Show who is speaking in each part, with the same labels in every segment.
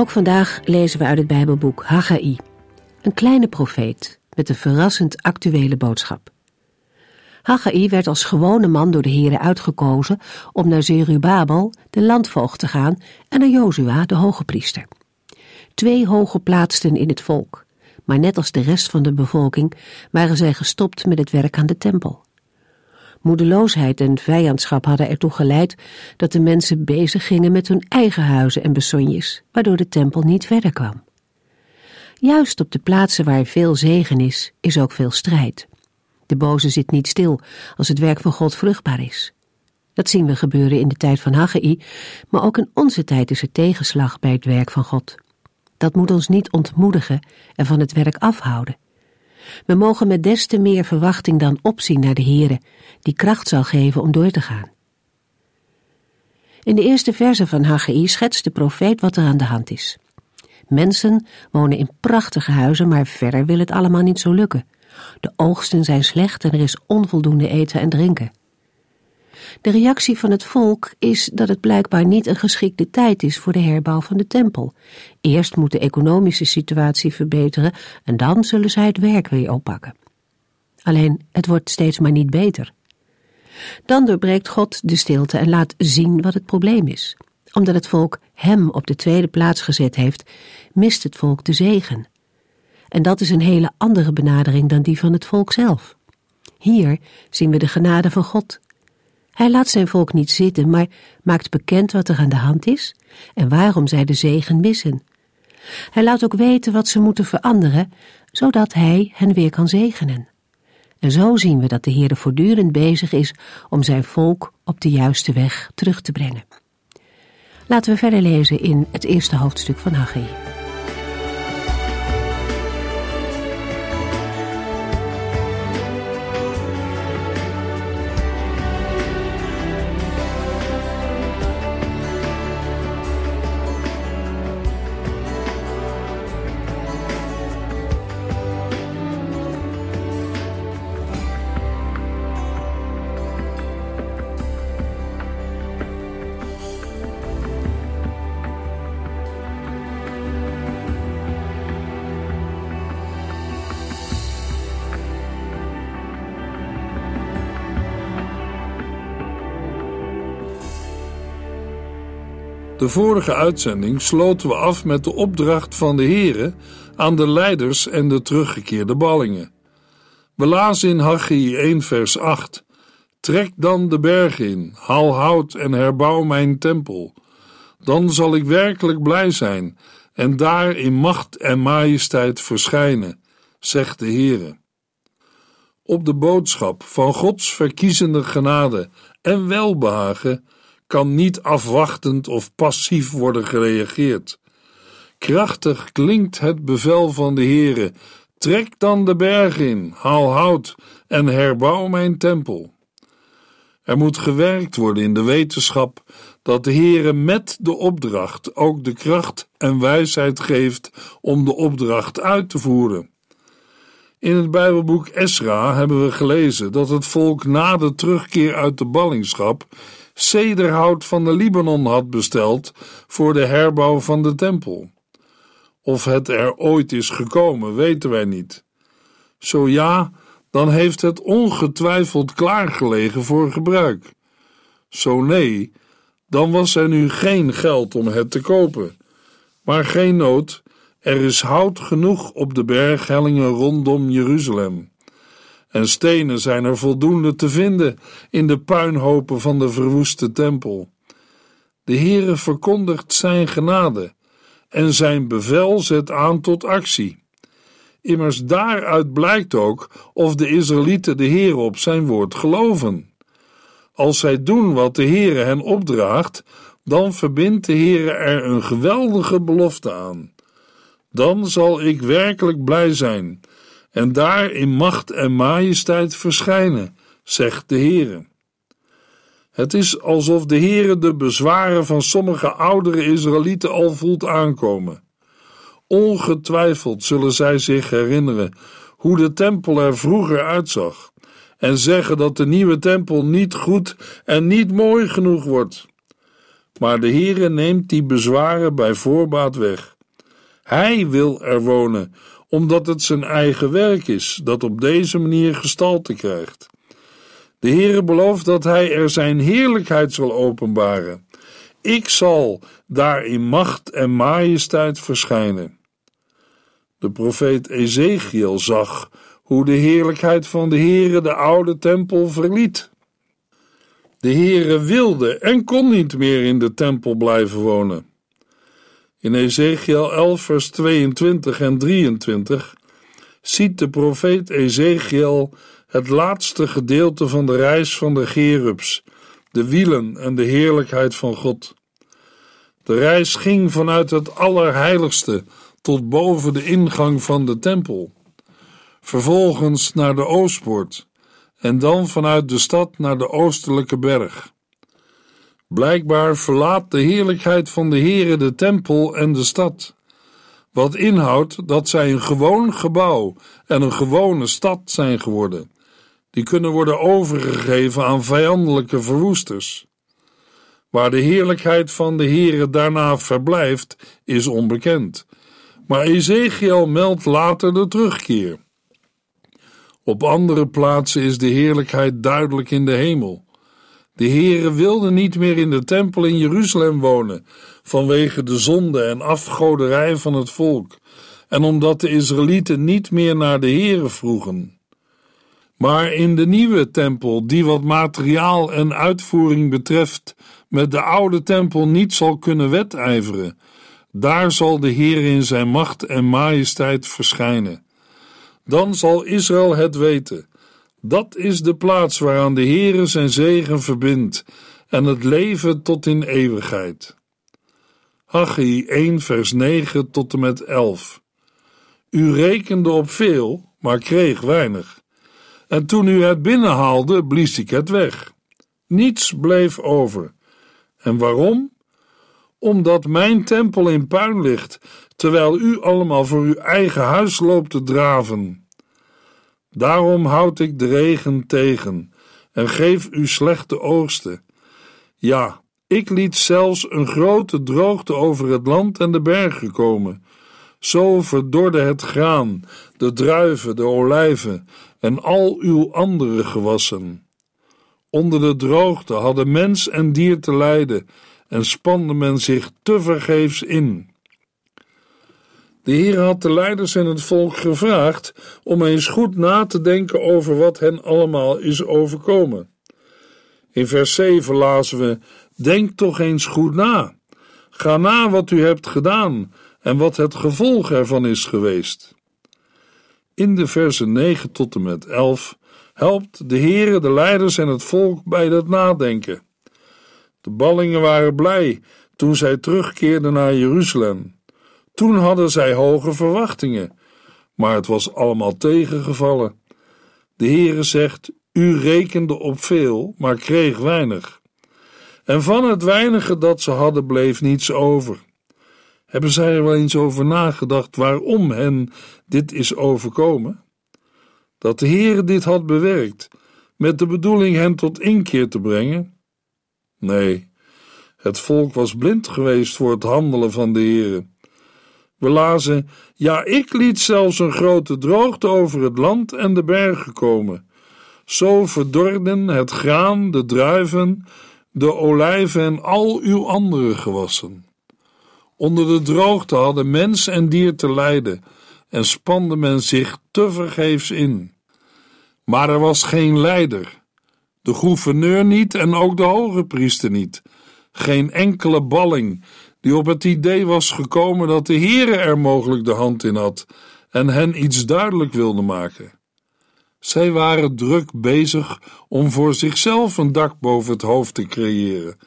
Speaker 1: Ook vandaag lezen we uit het Bijbelboek Haggai, een kleine profeet met een verrassend actuele boodschap. Haggai werd als gewone man door de Here uitgekozen om naar Zerubabel, de landvoogd, te gaan en naar Jozua, de hoge priester. Twee hooggeplaatsten in het volk, maar net als de rest van de bevolking waren zij gestopt met het werk aan de tempel. Moedeloosheid en vijandschap hadden ertoe geleid dat de mensen bezig gingen met hun eigen huizen en besonjes, waardoor de tempel niet verder kwam. Juist op de plaatsen waar veel zegen is, is ook veel strijd. De boze zit niet stil als het werk van God vruchtbaar is. Dat zien we gebeuren in de tijd van Haggai, maar ook in onze tijd is er tegenslag bij het werk van God. Dat moet ons niet ontmoedigen en van het werk afhouden. We mogen met des te meer verwachting dan opzien naar de Heere, die kracht zal geven om door te gaan. In de eerste verse van Haggai schetst de profeet wat er aan de hand is. Mensen wonen in prachtige huizen, maar verder wil het allemaal niet zo lukken. De oogsten zijn slecht en er is onvoldoende eten en drinken. De reactie van het volk is dat het blijkbaar niet een geschikte tijd is voor de herbouw van de tempel. Eerst moet de economische situatie verbeteren en dan zullen zij het werk weer oppakken. Alleen het wordt steeds maar niet beter. Dan doorbreekt God de stilte en laat zien wat het probleem is. Omdat het volk hem op de tweede plaats gezet heeft, mist het volk de zegen. En dat is een hele andere benadering dan die van het volk zelf. Hier zien we de genade van God. Hij laat zijn volk niet zitten, maar maakt bekend wat er aan de hand is en waarom zij de zegen missen. Hij laat ook weten wat ze moeten veranderen, zodat hij hen weer kan zegenen. En zo zien we dat de Heer voortdurend bezig is om zijn volk op de juiste weg terug te brengen. Laten we verder lezen in het eerste hoofdstuk van Haggai.
Speaker 2: De vorige uitzending sloten we af met de opdracht van de Here aan de leiders en de teruggekeerde ballingen. We in Haggai 1 vers 8 Trek dan de berg in, haal hout en herbouw mijn tempel. Dan zal ik werkelijk blij zijn en daar in macht en majesteit verschijnen, zegt de Heere. Op de boodschap van Gods verkiezende genade en welbehagen kan niet afwachtend of passief worden gereageerd. Krachtig klinkt het bevel van de Heere: trek dan de berg in, haal hout en herbouw mijn tempel. Er moet gewerkt worden in de wetenschap dat de Heere met de opdracht ook de kracht en wijsheid geeft om de opdracht uit te voeren. In het Bijbelboek Esra hebben we gelezen dat het volk na de terugkeer uit de ballingschap cederhout van de Libanon had besteld voor de herbouw van de tempel. Of het er ooit is gekomen, weten wij niet. Zo ja, dan heeft het ongetwijfeld klaargelegen voor gebruik. Zo nee, dan was er nu geen geld om het te kopen. Maar geen nood, er is hout genoeg op de berghellingen rondom Jeruzalem en stenen zijn er voldoende te vinden in de puinhopen van de verwoeste tempel. De Heere verkondigt zijn genade en zijn bevel zet aan tot actie. Immers daaruit blijkt ook of de Israëlieten de Heere op zijn woord geloven. Als zij doen wat de Heere hen opdraagt, dan verbindt de Heere er een geweldige belofte aan. Dan zal ik werkelijk blij zijn en daar in macht en majesteit verschijnen, zegt de Heere. Het is alsof de Heere de bezwaren van sommige oudere Israëlieten al voelt aankomen. Ongetwijfeld zullen zij zich herinneren hoe de tempel er vroeger uitzag en zeggen dat de nieuwe tempel niet goed en niet mooi genoeg wordt. Maar de Heere neemt die bezwaren bij voorbaat weg. Hij wil er wonen, omdat het zijn eigen werk is dat op deze manier gestalte krijgt. De Heere belooft dat hij er zijn heerlijkheid zal openbaren. Ik zal daar in macht en majesteit verschijnen. De profeet Ezekiel zag hoe de heerlijkheid van de Heere de oude tempel verliet. De Heere wilde en kon niet meer in de tempel blijven wonen. In Ezekiel 11 vers 22 en 23 ziet de profeet Ezekiel het laatste gedeelte van de reis van de Gerubs, de wielen en de heerlijkheid van God. De reis ging vanuit het Allerheiligste tot boven de ingang van de tempel, vervolgens naar de Oostpoort en dan vanuit de stad naar de oostelijke berg. Blijkbaar verlaat de heerlijkheid van de Heere de tempel en de stad, wat inhoudt dat zij een gewoon gebouw en een gewone stad zijn geworden, die kunnen worden overgegeven aan vijandelijke verwoesters. Waar de heerlijkheid van de Heere daarna verblijft, is onbekend, maar Ezekiel meldt later de terugkeer. Op andere plaatsen is de heerlijkheid duidelijk in de hemel. De Heere wilde niet meer in de tempel in Jeruzalem wonen, vanwege de zonde en afgoderij van het volk, en omdat de Israëlieten niet meer naar de Heere vroegen. Maar in de nieuwe tempel, die wat materiaal en uitvoering betreft, met de oude tempel niet zal kunnen wedijveren, daar zal de Heer in zijn macht en majesteit verschijnen. Dan zal Israël het weten. Dat is de plaats waaraan de Heere zijn zegen verbindt en het leven tot in eeuwigheid. Haggai 1 vers 9 tot en met 11 U rekende op veel, maar kreeg weinig. En toen u het binnenhaalde, blies ik het weg. Niets bleef over. En waarom? Omdat mijn tempel in puin ligt, terwijl u allemaal voor uw eigen huis loopt te draven. Daarom houd ik de regen tegen en geef u slechte oogsten. Ja, ik liet zelfs een grote droogte over het land en de bergen komen. Zo verdorde het graan, de druiven, de olijven en al uw andere gewassen. Onder de droogte hadden mens en dier te lijden en spande men zich tevergeefs in. De Heer had de leiders en het volk gevraagd om eens goed na te denken over wat hen allemaal is overkomen. In vers 7 lazen we: Denk toch eens goed na. Ga na wat u hebt gedaan en wat het gevolg ervan is geweest. In de versen 9 tot en met 11 helpt de Heere de leiders en het volk bij dat nadenken. De ballingen waren blij toen zij terugkeerden naar Jeruzalem. Toen hadden zij hoge verwachtingen, maar het was allemaal tegengevallen. De Heere zegt: U rekende op veel, maar kreeg weinig. En van het weinige dat ze hadden, bleef niets over. Hebben zij er wel eens over nagedacht waarom hen dit is overkomen? Dat de Heere dit had bewerkt, met de bedoeling hen tot inkeer te brengen? Nee, het volk was blind geweest voor het handelen van de Heere. We lazen: Ja, ik liet zelfs een grote droogte over het land en de bergen komen. Zo verdorden het graan, de druiven, de olijven en al uw andere gewassen. Onder de droogte hadden mens en dier te lijden en spande men zich tevergeefs in. Maar er was geen leider, de gouverneur niet en ook de hoge priester niet, geen enkele balling die op het idee was gekomen dat de Heere er mogelijk de hand in had en hen iets duidelijk wilde maken. Zij waren druk bezig om voor zichzelf een dak boven het hoofd te creëren,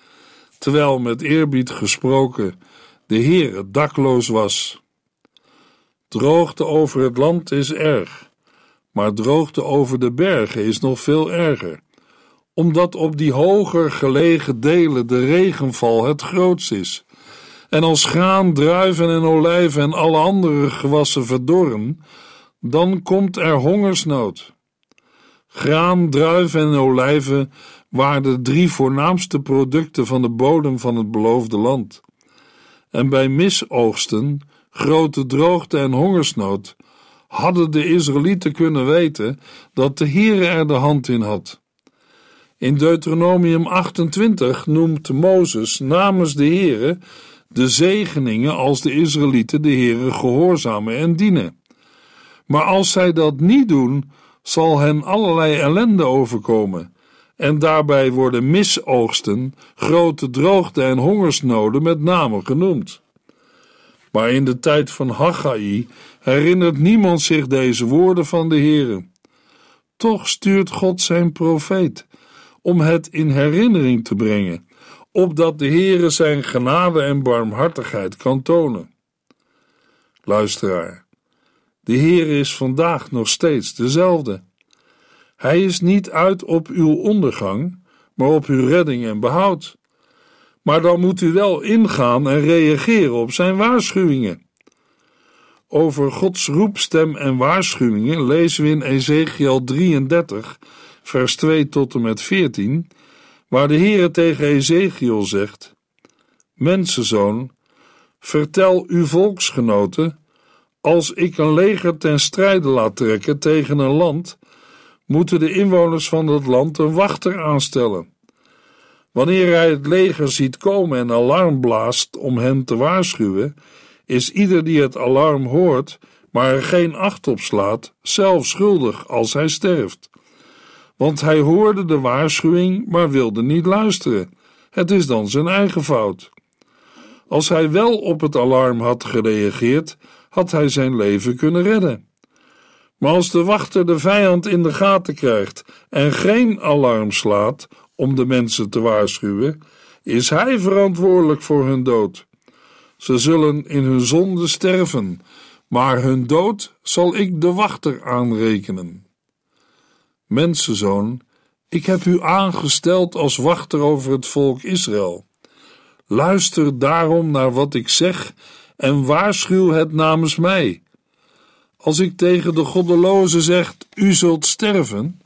Speaker 2: terwijl met eerbied gesproken de Heere dakloos was. Droogte over het land is erg, maar droogte over de bergen is nog veel erger, omdat op die hoger gelegen delen de regenval het grootst is. En als graan, druiven en olijven en alle andere gewassen verdorren, dan komt er hongersnood. Graan, druiven en olijven waren de drie voornaamste producten van de bodem van het beloofde land. En bij misoogsten, grote droogte en hongersnood hadden de Israëlieten kunnen weten dat de Heer er de hand in had. In Deuteronomium 28 noemt Mozes namens de Heere de zegeningen als de Israëlieten de Heere gehoorzamen en dienen. Maar als zij dat niet doen, zal hen allerlei ellende overkomen, en daarbij worden misoogsten, grote droogte en hongersnoden met name genoemd. Maar in de tijd van Haggai herinnert niemand zich deze woorden van de Heere. Toch stuurt God zijn profeet om het in herinnering te brengen, opdat de Heere zijn genade en barmhartigheid kan tonen. Luisteraar, de Heer is vandaag nog steeds dezelfde. Hij is niet uit op uw ondergang, maar op uw redding en behoud. Maar dan moet u wel ingaan en reageren op zijn waarschuwingen. Over Gods roepstem en waarschuwingen lezen we in Ezekiel 33, vers 2 tot en met 14, waar de Heere tegen Ezekiel zegt: Mensenzoon, vertel uw volksgenoten als ik een leger ten strijde laat trekken tegen een land, moeten de inwoners van dat land een wachter aanstellen. Wanneer hij het leger ziet komen en alarm blaast om hen te waarschuwen, is ieder die het alarm hoort, maar er geen acht op slaat, zelf schuldig als hij sterft. Want hij hoorde de waarschuwing, maar wilde niet luisteren. Het is dan zijn eigen fout. Als hij wel op het alarm had gereageerd, had hij zijn leven kunnen redden. Maar als de wachter de vijand in de gaten krijgt en geen alarm slaat om de mensen te waarschuwen, is hij verantwoordelijk voor hun dood. Ze zullen in hun zonde sterven, maar hun dood zal ik de wachter aanrekenen. Mensenzoon, ik heb u aangesteld als wachter over het volk Israël. Luister daarom naar wat ik zeg en waarschuw het namens mij. Als ik tegen de goddeloze zeg: U zult sterven,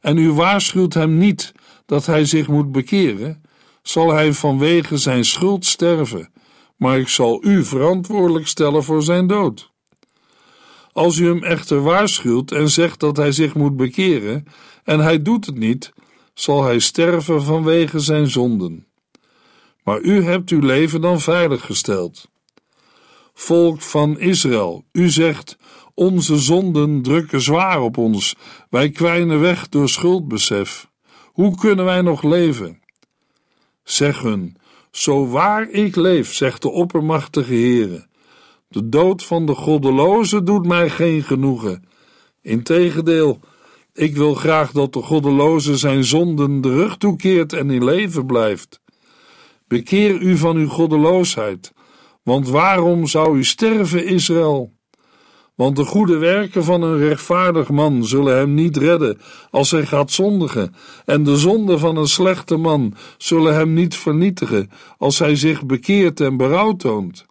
Speaker 2: en u waarschuwt hem niet dat hij zich moet bekeren, zal hij vanwege zijn schuld sterven, maar ik zal u verantwoordelijk stellen voor zijn dood. Als u hem echter waarschuwt en zegt dat hij zich moet bekeren, en hij doet het niet, zal hij sterven vanwege zijn zonden. Maar u hebt uw leven dan veiliggesteld volk van Israël. U zegt: Onze zonden drukken zwaar op ons. Wij kwijnen weg door schuldbesef. Hoe kunnen wij nog leven? Zeg hun: Zo waar ik leef, zegt de oppermachtige Heere. De dood van de goddeloze doet mij geen genoegen. Integendeel, ik wil graag dat de goddeloze zijn zonden de rug toekeert en in leven blijft. Bekeer u van uw goddeloosheid want waarom zou u sterven, Israël? Want de goede werken van een rechtvaardig man zullen hem niet redden als hij gaat zondigen, en de zonden van een slechte man zullen hem niet vernietigen als hij zich bekeert en berouw toont.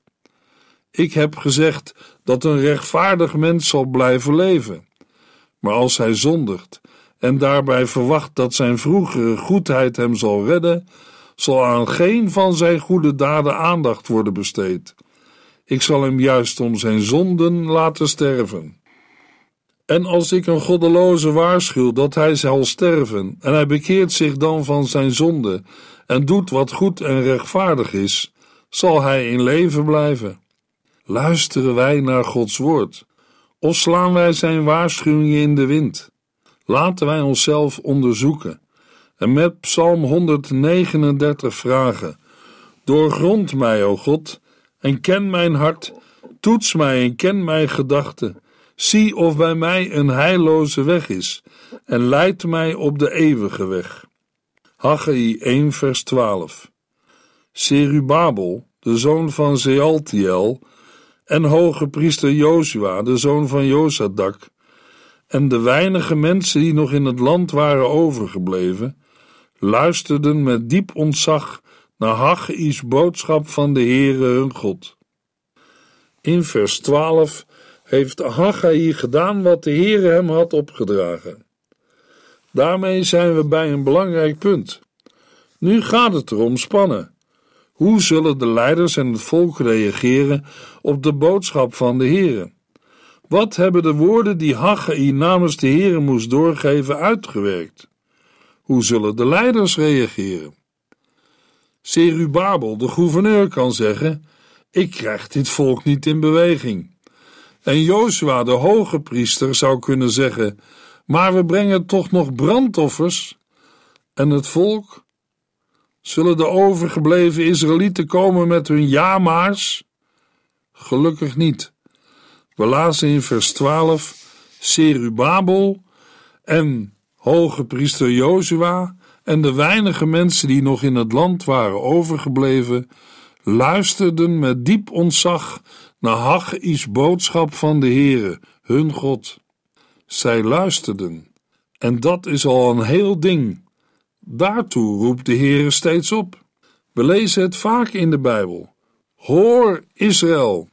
Speaker 2: Ik heb gezegd dat een rechtvaardig mens zal blijven leven. Maar als hij zondigt en daarbij verwacht dat zijn vroegere goedheid hem zal redden, zal aan geen van zijn goede daden aandacht worden besteed. Ik zal hem juist om zijn zonden laten sterven. En als ik een goddeloze waarschuw dat hij zal sterven, en hij bekeert zich dan van zijn zonde en doet wat goed en rechtvaardig is, zal hij in leven blijven. Luisteren wij naar Gods woord, of slaan wij zijn waarschuwingen in de wind? Laten wij onszelf onderzoeken en met Psalm 139 vragen: Doorgrond mij, o God, en ken mijn hart, toets mij en ken mijn gedachten. Zie of bij mij een heilloze weg is en leid mij op de eeuwige weg. Haggai 1 vers 12 Serubabel, de zoon van Zealtiel, en hoge priester Jozua, de zoon van Jozadak, en de weinige mensen die nog in het land waren overgebleven, luisterden met diep ontzag naar Haggai's boodschap van de Heere hun God. In vers 12 heeft Haggai gedaan wat de Heere hem had opgedragen. Daarmee zijn we bij een belangrijk punt. Nu gaat het erom spannen. Hoe zullen de leiders en het volk reageren op de boodschap van de Heere? Wat hebben de woorden die Haggai namens de Heere moest doorgeven uitgewerkt? Hoe zullen de leiders reageren? Serubabel, de gouverneur, kan zeggen: Ik krijg dit volk niet in beweging. En Jozua, de hoge priester, zou kunnen zeggen: Maar we brengen toch nog brandoffers. En het volk? Zullen de overgebleven Israëlieten komen met hun ja-maars? Gelukkig niet. We lazen in vers 12: Serubabel en hoge priester Jozua en de weinige mensen die nog in het land waren overgebleven, luisterden met diep ontzag naar Haggai's boodschap van de Heere, hun God. Zij luisterden, en dat is al een heel ding. Daartoe roept de Heere steeds op. We lezen het vaak in de Bijbel. Hoor Israël,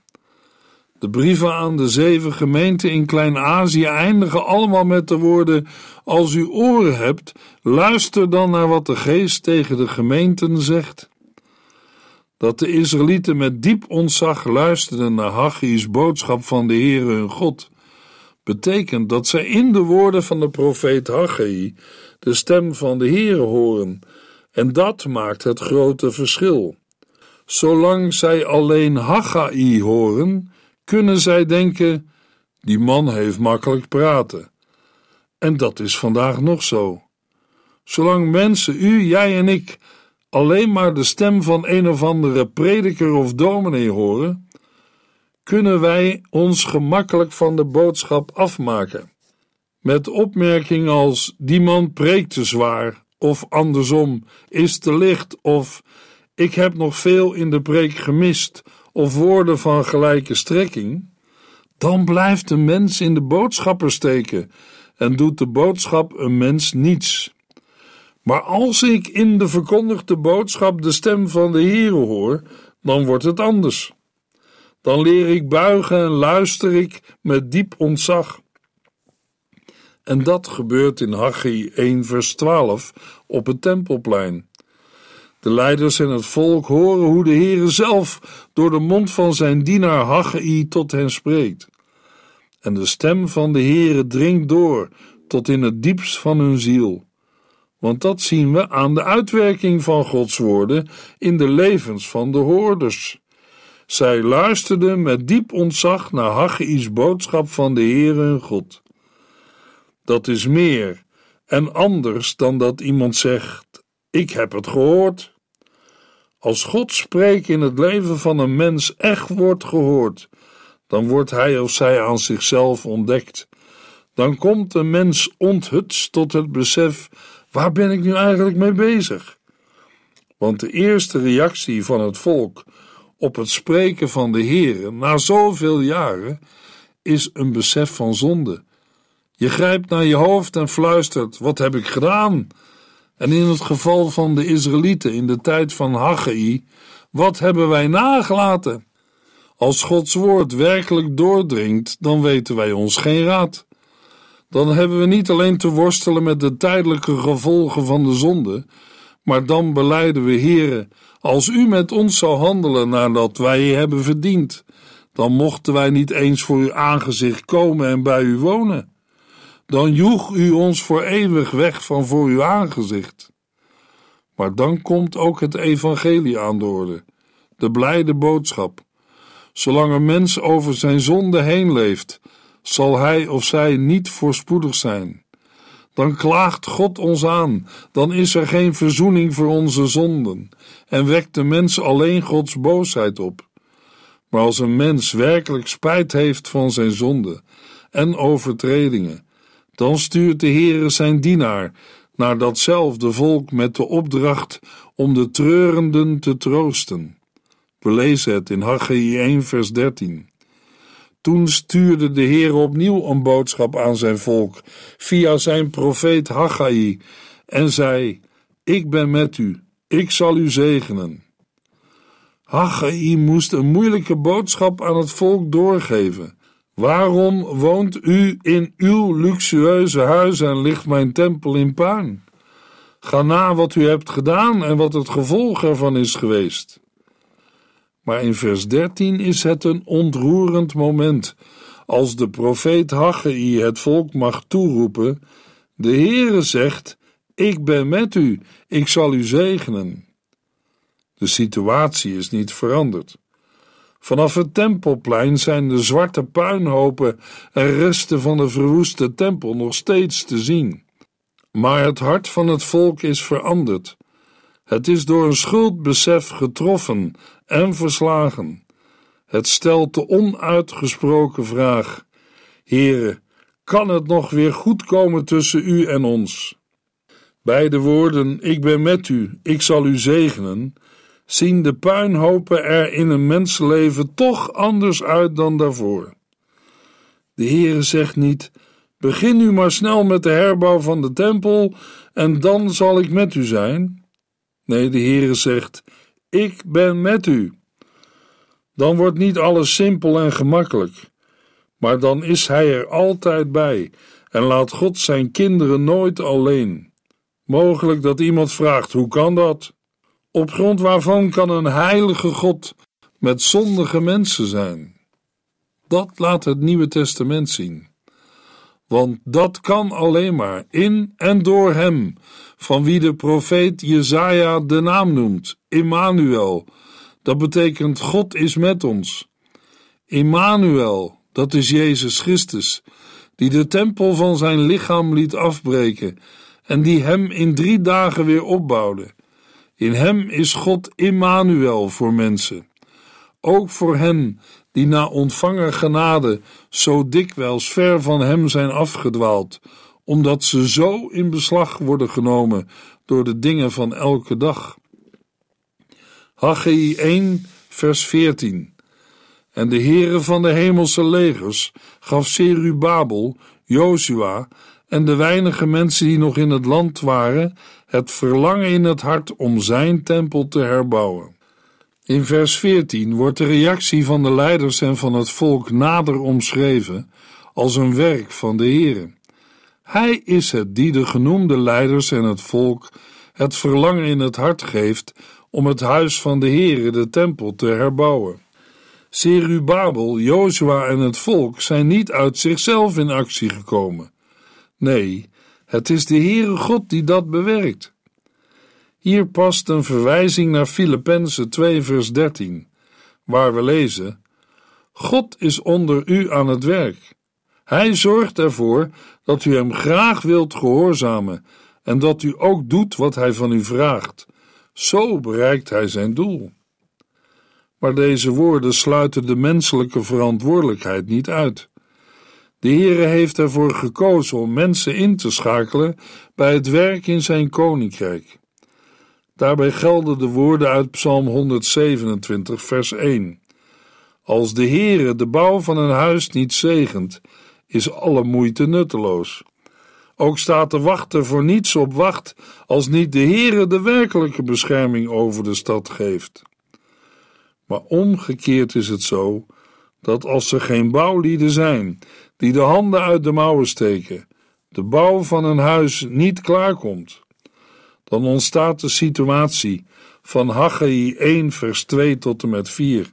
Speaker 2: de brieven aan de zeven gemeenten in Klein-Azië eindigen allemaal met de woorden: Als u oren hebt, luister dan naar wat de Geest tegen de gemeenten zegt. Dat de Israëlieten met diep ontzag luisterden naar Haggai's boodschap van de Heere hun God, betekent dat zij in de woorden van de profeet Haggai de stem van de Heere horen, en dat maakt het grote verschil. Zolang zij alleen Haggai horen, kunnen zij denken: die man heeft makkelijk praten. En dat is vandaag nog zo. Zolang mensen, u, jij en ik, alleen maar de stem van een of andere prediker of dominee horen, kunnen wij ons gemakkelijk van de boodschap afmaken. Met opmerkingen als: die man preekt te zwaar, of andersom, is te licht, of ik heb nog veel in de preek gemist of woorden van gelijke strekking, dan blijft de mens in de boodschapper steken en doet de boodschap een mens niets. Maar als ik in de verkondigde boodschap de stem van de Heere hoor, dan wordt het anders. Dan leer ik buigen en luister ik met diep ontzag. En dat gebeurt in Haggai 1 vers 12 op het tempelplein. De leiders en het volk horen hoe de Heere zelf door de mond van zijn dienaar Haggai tot hen spreekt. En de stem van de Heere dringt door tot in het diepst van hun ziel. Want dat zien we aan de uitwerking van Gods woorden in de levens van de hoorders. Zij luisterden met diep ontzag naar Haggai's boodschap van de Heere hun God. Dat is meer en anders dan dat iemand zegt: Ik heb het gehoord. Als God spreekt in het leven van een mens echt wordt gehoord, dan wordt hij of zij aan zichzelf ontdekt. Dan komt een mens onthutst tot het besef: waar ben ik nu eigenlijk mee bezig? Want de eerste reactie van het volk op het spreken van de Heere na zoveel jaren is een besef van zonde. Je grijpt naar je hoofd en fluistert: Wat heb ik gedaan? En in het geval van de Israëlieten in de tijd van Haggai, wat hebben wij nagelaten? Als Gods woord werkelijk doordringt, dan weten wij ons geen raad. Dan hebben we niet alleen te worstelen met de tijdelijke gevolgen van de zonde, maar dan beleiden we, Heere, als u met ons zou handelen nadat wij hebben verdiend, dan mochten wij niet eens voor uw aangezicht komen en bij u wonen dan joeg u ons voor eeuwig weg van voor uw aangezicht. Maar dan komt ook het evangelie aan de orde, de blijde boodschap. Zolang een mens over zijn zonde heen leeft, zal hij of zij niet voorspoedig zijn. Dan klaagt God ons aan, dan is er geen verzoening voor onze zonden en wekt de mens alleen Gods boosheid op. Maar als een mens werkelijk spijt heeft van zijn zonde en overtredingen. Dan stuurt de Heere zijn dienaar naar datzelfde volk met de opdracht om de treurenden te troosten. We lezen het in Haggai 1 vers 13. Toen stuurde de Heer opnieuw een boodschap aan zijn volk via zijn profeet Haggai en zei: Ik ben met u, ik zal u zegenen. Haggai moest een moeilijke boodschap aan het volk doorgeven. Waarom woont u in uw luxueuze huis en ligt mijn tempel in puin? Ga na wat u hebt gedaan en wat het gevolg ervan is geweest. Maar in vers 13 is het een ontroerend moment, als de profeet Haggai het volk mag toeroepen: De Heere zegt: Ik ben met u, ik zal u zegenen. De situatie is niet veranderd. Vanaf het tempelplein zijn de zwarte puinhopen en resten van de verwoeste tempel nog steeds te zien. Maar het hart van het volk is veranderd. Het is door een schuldbesef getroffen en verslagen. Het stelt de onuitgesproken vraag: Heere, kan het nog weer goed komen tussen u en ons? Bij de woorden: Ik ben met u, ik zal u zegenen, zien de puinhopen er in een mensenleven toch anders uit dan daarvoor. De Heere zegt niet: Begin nu maar snel met de herbouw van de tempel en dan zal ik met u zijn. Nee, de Heere zegt: Ik ben met u. Dan wordt niet alles simpel en gemakkelijk, maar dan is Hij er altijd bij en laat God zijn kinderen nooit alleen. Mogelijk dat iemand vraagt: hoe kan dat? Op grond waarvan kan een heilige God met zondige mensen zijn? Dat laat het Nieuwe Testament zien. Want dat kan alleen maar in en door Hem, van wie de profeet Jezaja de naam noemt, Immanuel. Dat betekent God is met ons. Immanuel, dat is Jezus Christus, die de tempel van zijn lichaam liet afbreken en die hem in drie dagen weer opbouwde. In hem is God Immanuel voor mensen. Ook voor hen die na ontvangen genade zo dikwijls ver van hem zijn afgedwaald, omdat ze zo in beslag worden genomen door de dingen van elke dag. Haggai 1, vers 14. En de Heere van de hemelse legers gaf Serubabel, Jozua en de weinige mensen die nog in het land waren, het verlangen in het hart om zijn tempel te herbouwen. In vers 14 wordt de reactie van de leiders en van het volk nader omschreven als een werk van de Heere. Hij is het die de genoemde leiders en het volk het verlangen in het hart geeft om het huis van de Heere, de tempel, te herbouwen. Serubabel, Jozua en het volk zijn niet uit zichzelf in actie gekomen. Nee, het is de Heere God die dat bewerkt. Hier past een verwijzing naar Filippenzen 2 vers 13, waar we lezen: God is onder u aan het werk. Hij zorgt ervoor dat u hem graag wilt gehoorzamen en dat u ook doet wat hij van u vraagt. Zo bereikt hij zijn doel. Maar deze woorden sluiten de menselijke verantwoordelijkheid niet uit. De Heere heeft ervoor gekozen om mensen in te schakelen bij het werk in zijn koninkrijk. Daarbij gelden de woorden uit Psalm 127, vers 1. Als de Heere de bouw van een huis niet zegent, is alle moeite nutteloos. Ook staat de wachter voor niets op wacht als niet de Heere de werkelijke bescherming over de stad geeft. Maar omgekeerd is het zo dat als er geen bouwlieden zijn die de handen uit de mouwen steken, de bouw van een huis niet klaarkomt. Dan ontstaat de situatie van Haggai 1 vers 2 tot en met 4.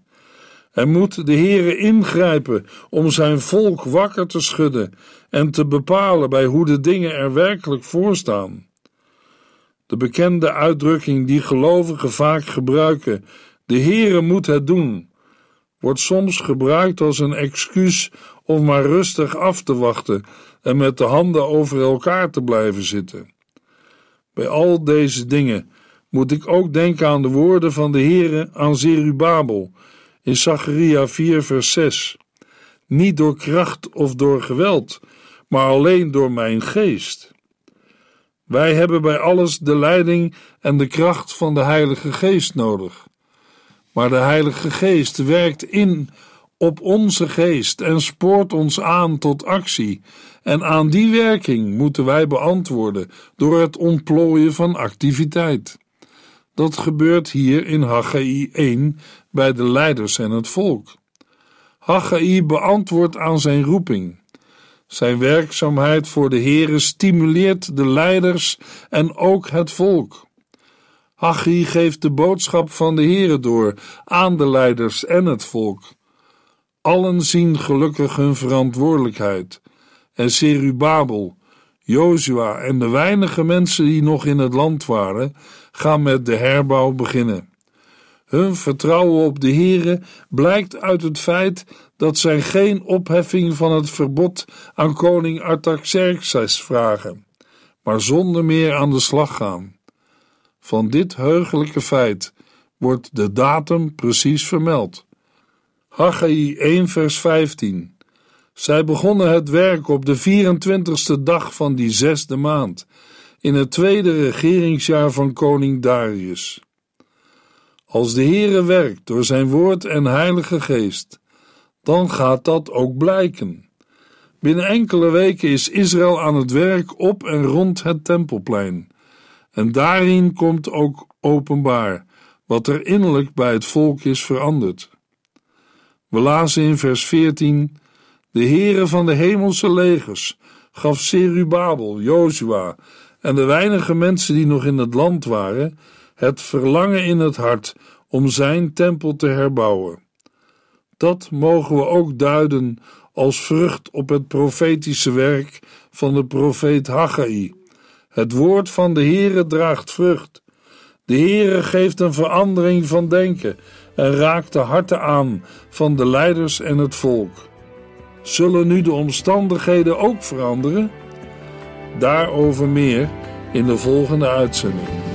Speaker 2: En moet de Heere ingrijpen om zijn volk wakker te schudden en te bepalen bij hoe de dingen er werkelijk voor staan. De bekende uitdrukking die gelovigen vaak gebruiken, de Heere moet het doen, wordt soms gebruikt als een excuus om maar rustig af te wachten en met de handen over elkaar te blijven zitten. Bij al deze dingen moet ik ook denken aan de woorden van de Heere aan Zerubabel in Zacharia 4 vers 6. niet door kracht of door geweld, maar alleen door mijn geest. Wij hebben bij alles de leiding en de kracht van de Heilige Geest nodig. Maar de Heilige Geest werkt in op onze geest en spoort ons aan tot actie. En aan die werking moeten wij beantwoorden door het ontplooien van activiteit. Dat gebeurt hier in Haggai 1 bij de leiders en het volk. Haggai beantwoordt aan zijn roeping. Zijn werkzaamheid voor de Heere stimuleert de leiders en ook het volk. Haggai geeft de boodschap van de Heere door aan de leiders en het volk. Allen zien gelukkig hun verantwoordelijkheid. En Serubabel, Jozua en de weinige mensen die nog in het land waren, gaan met de herbouw beginnen. Hun vertrouwen op de Heere blijkt uit het feit dat zij geen opheffing van het verbod aan koning Artaxerxes vragen, maar zonder meer aan de slag gaan. Van dit heugelijke feit wordt de datum precies vermeld. Haggai 1 vers 15 Zij begonnen het werk op de 24ste dag van die zesde maand, in het tweede regeringsjaar van koning Darius. Als de Heere werkt door zijn woord en heilige geest, dan gaat dat ook blijken. Binnen enkele weken is Israël aan het werk op en rond het tempelplein. En daarin komt ook openbaar wat er innerlijk bij het volk is veranderd. We lazen in vers 14: De Heere van de hemelse legers gaf Serubabel, Jozua en de weinige mensen die nog in het land waren het verlangen in het hart om zijn tempel te herbouwen. Dat mogen we ook duiden als vrucht op het profetische werk van de profeet Haggai. Het woord van de Heere draagt vrucht. De Heere geeft een verandering van denken en raakt de harten aan van de leiders en het volk. Zullen nu de omstandigheden ook veranderen? Daarover meer in de volgende uitzending.